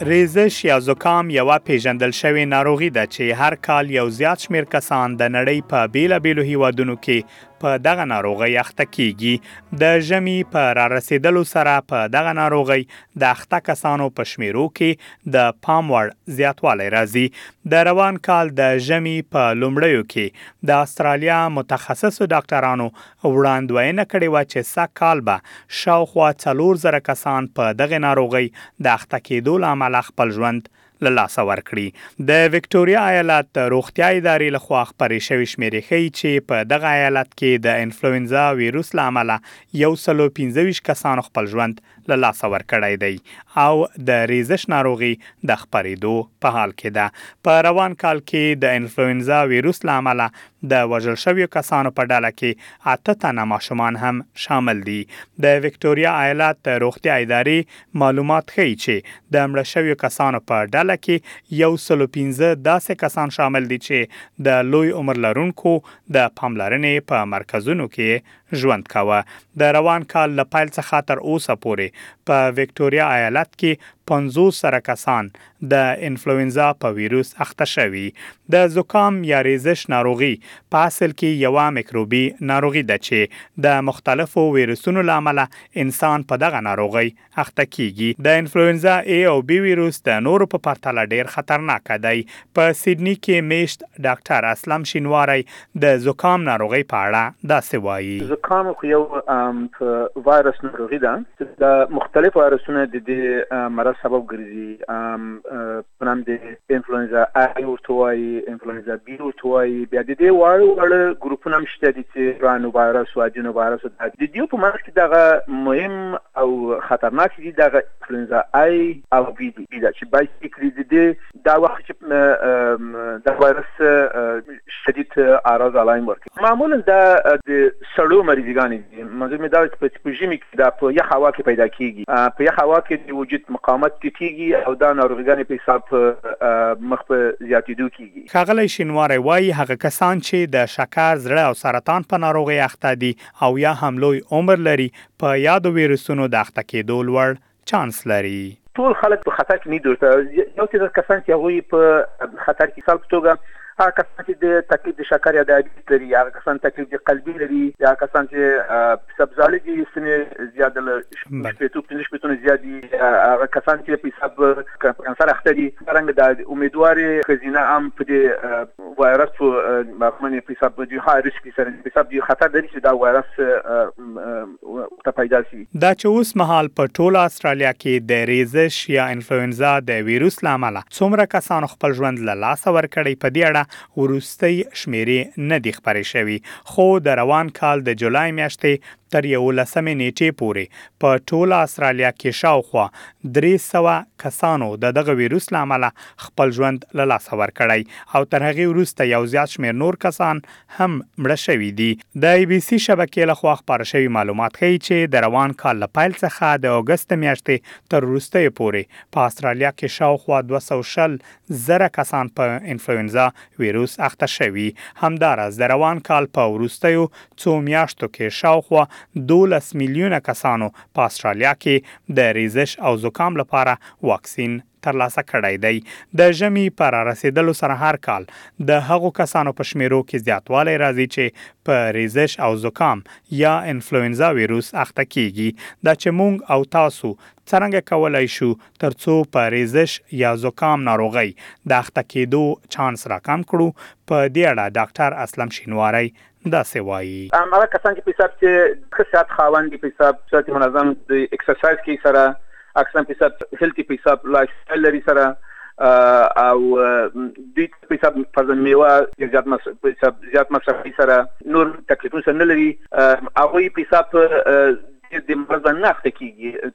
ریزش یا زکام یوه پېژندل شوې ناروغي ده چې هر کال یو زیات شمېر کسان د نړۍ په بېلابېلو هېوادونو کې په دغه ناروغۍ اخته کېږي. د ژمي په رارسېدلو سره په دغه ناروغۍ د اخته کسانو په شمېرو کې د پام وړ زیاتوالی راځي. د روان کال د ژمي په لومړیو کې د استرالیا متخصصو ډاکټرانو وړاندوینه کړې وه چې سږ کال به شاوخوا څلور زره کسان په دغې ناروغۍ د اخته کېدو له امله خپل ژوند له لاسه ورکړي. د ویکټوریا ایالت د روغتیا ادارې له خوا خپرې شوې شمېرې ښيي چې په دغه ایالت کې د انفلوینزا ویروس له امله یو سلو پنځه ویشت کسانو خپل ژوند له لاسه ورکړی دی او د ریزش ناروغي د خپرېدو په حال کې ده. په روان کال کې د انفلوئنزا ویروس له امله د وژل شویو کسانو په ډله کې اته تنه ماشومان هم شامل دي. د ویکټوریا ایالت د روغتیا ادارې معلومات ښيي چې د مړه شویو کسانو په ډله کې یو سل او پنځه داسې کسان شامل دي چې د لوی عمر لرونکو د پاملرنې په مرکزونو کې ژوند کاوه. د روان کال له پیل څخه تر اوسه پورې په ویکټوریا ایالت کې پنځوس زره کسان د انفلوینزا په ویروس اخته شوي. د زکام یا ریزش ناروغي په اصل کې یوه میکروبي ناروغي ده چې د مختلفو ویروسونو له امله انسان په دغه ناروغۍ اخته کیږي. د انفلوئنزا A او B ویروس د نورو په پرتله ډیر خطرناک دئ. په سیډني کې میشت ډاکټر اسلم شینواری د زکام ناروغۍ په اړه داسې وایي. زکام خو یو عام وایرس ناروغي ده چې دا مختلف وایرسونه د دې مرض سبب ګرځي. په نام د انفلوئنزا اي ورته وایي، انفلوئنزا بي ورته وایي، بیا د دې واړه واړه ګروپونه هم شته دي چې رانو وایرس او ادینو وایرس او د دې په منځ کې دغه مهم او خطرناک دي دغه انفلوئنزا اي او بي دي چې بایسیکلي د دې دا وخت چې د وایرس شدید اعراض علایم ورکوي معمولا دا د سړو مریضګانې دي منظور مې دا چې په ژمي دا په یخ هوا کې پیدا کیږي. په یخ هوا کې د وجود مقاومت ټیټیږي او دا ناروغیګانې په حساب مخ په زیاتیدو کیږي. ښاغلی شینواری وایي، هغه کسان چې د شکر، زړه او سرطان په ناروغیو اخته دي او یا هم لوی عمر لري، په یادو ویروسونو د اخته کیدو لوړ چانس لري. ټول خلک په خطر کې ندي ورته یو تعداد کسان چې هغوی په خطر کې مثال په توګه هغه کسان چې د تکلیف د شکر یا دیابیت لري هغه کسان تکلیف د قلبي لري یا کسان چې سبزالي دي سنې زیات له شپېتو پنځه شپېتو نه زیات دي هغه کسان چې په حساب کانسر اخته دي څرنګه د امیدوارې ښځینه هم په دې وایرس په حساب د ها ریسک سره په حساب د خطر لري چې دا وایرس ته پیدا شي. دا چې اوس مهال په ټوله استرالیا کې د ریزش یا انفلوئنزا د ویروس له امله څومره کسانو خپل ژوند له لاسه ورکړی په دې اړه وروستۍ شمېرې نه دي خپرې شوي خو د روان کال د جولای میاشتې تر یوولسمې نېټې پورې په ټوله استرالیا کې شاوخوا درې سوه کسانو د دغه ویروس له امله خپل ژوند له لاسه ورکړی او تر هغې وروسته یو زیات شمېر نور کسان هم مړه شوي دي. د ای بي سي شبکې له خوا خپاره شوي معلومات ښيي چې د روان کال له پیل څخه د اګست د میاشتې تر وروستیو پورې په اسټرالیا کې شاوخوا دوه سوه شل زره کسان په انفلوئنزا ویروس اخته شوي. همداراز د روان کال په وروستیو څو میاشتو کې شاوخوا دوولس میلیونه کسانو په اسټرالیا کې د ریزش او زکام لپاره واکسین ترلاسه کړی دی. د ژمي په رارسېدلو سره هر کال د هغو کسانو په شمېرو کې زیاتوالی راځي چې په رېزش او زکام یا انفلوېنزا ویروس اخته کېږي. دا چې موږ او تاسو څرنګه کولای شو تر څو په رېزش یا زکام ناروغۍ د اخته کېدو چانس راکم کړو، په دې اړه ډاکټر اسلم شینواری داسې وايي. هغه کسان چې پیساب کې ښه صحت خاوند دي پیساب صحت یې منظم د اکسرسایز کوي سره اکثرا پیساب هیلتي پیساب لایف سټایل لري سره او دوی پیساب فرضاً میوه زیات مصرف پیساب زیات مصرف کوي سره نور تکلیفونه سره نه لري هغوی پیساب د مرض نه اخته کیږي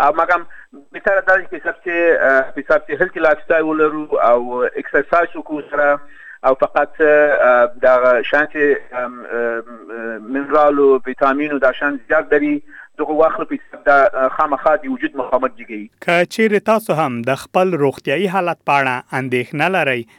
او مګم بهتره دا چې سب چې په سب چې هلته لایف سټایل ولرو او ایکسرسایز وکړو سره او فقط دا شان چې منرال او ویټامین او دا شان زیات لري دغه واخلو په حساب دا خامخا د وجود مقاومت جګي که چیرې تاسو هم د خپل روغتیايي حالت په اړه اندېښنه لرئ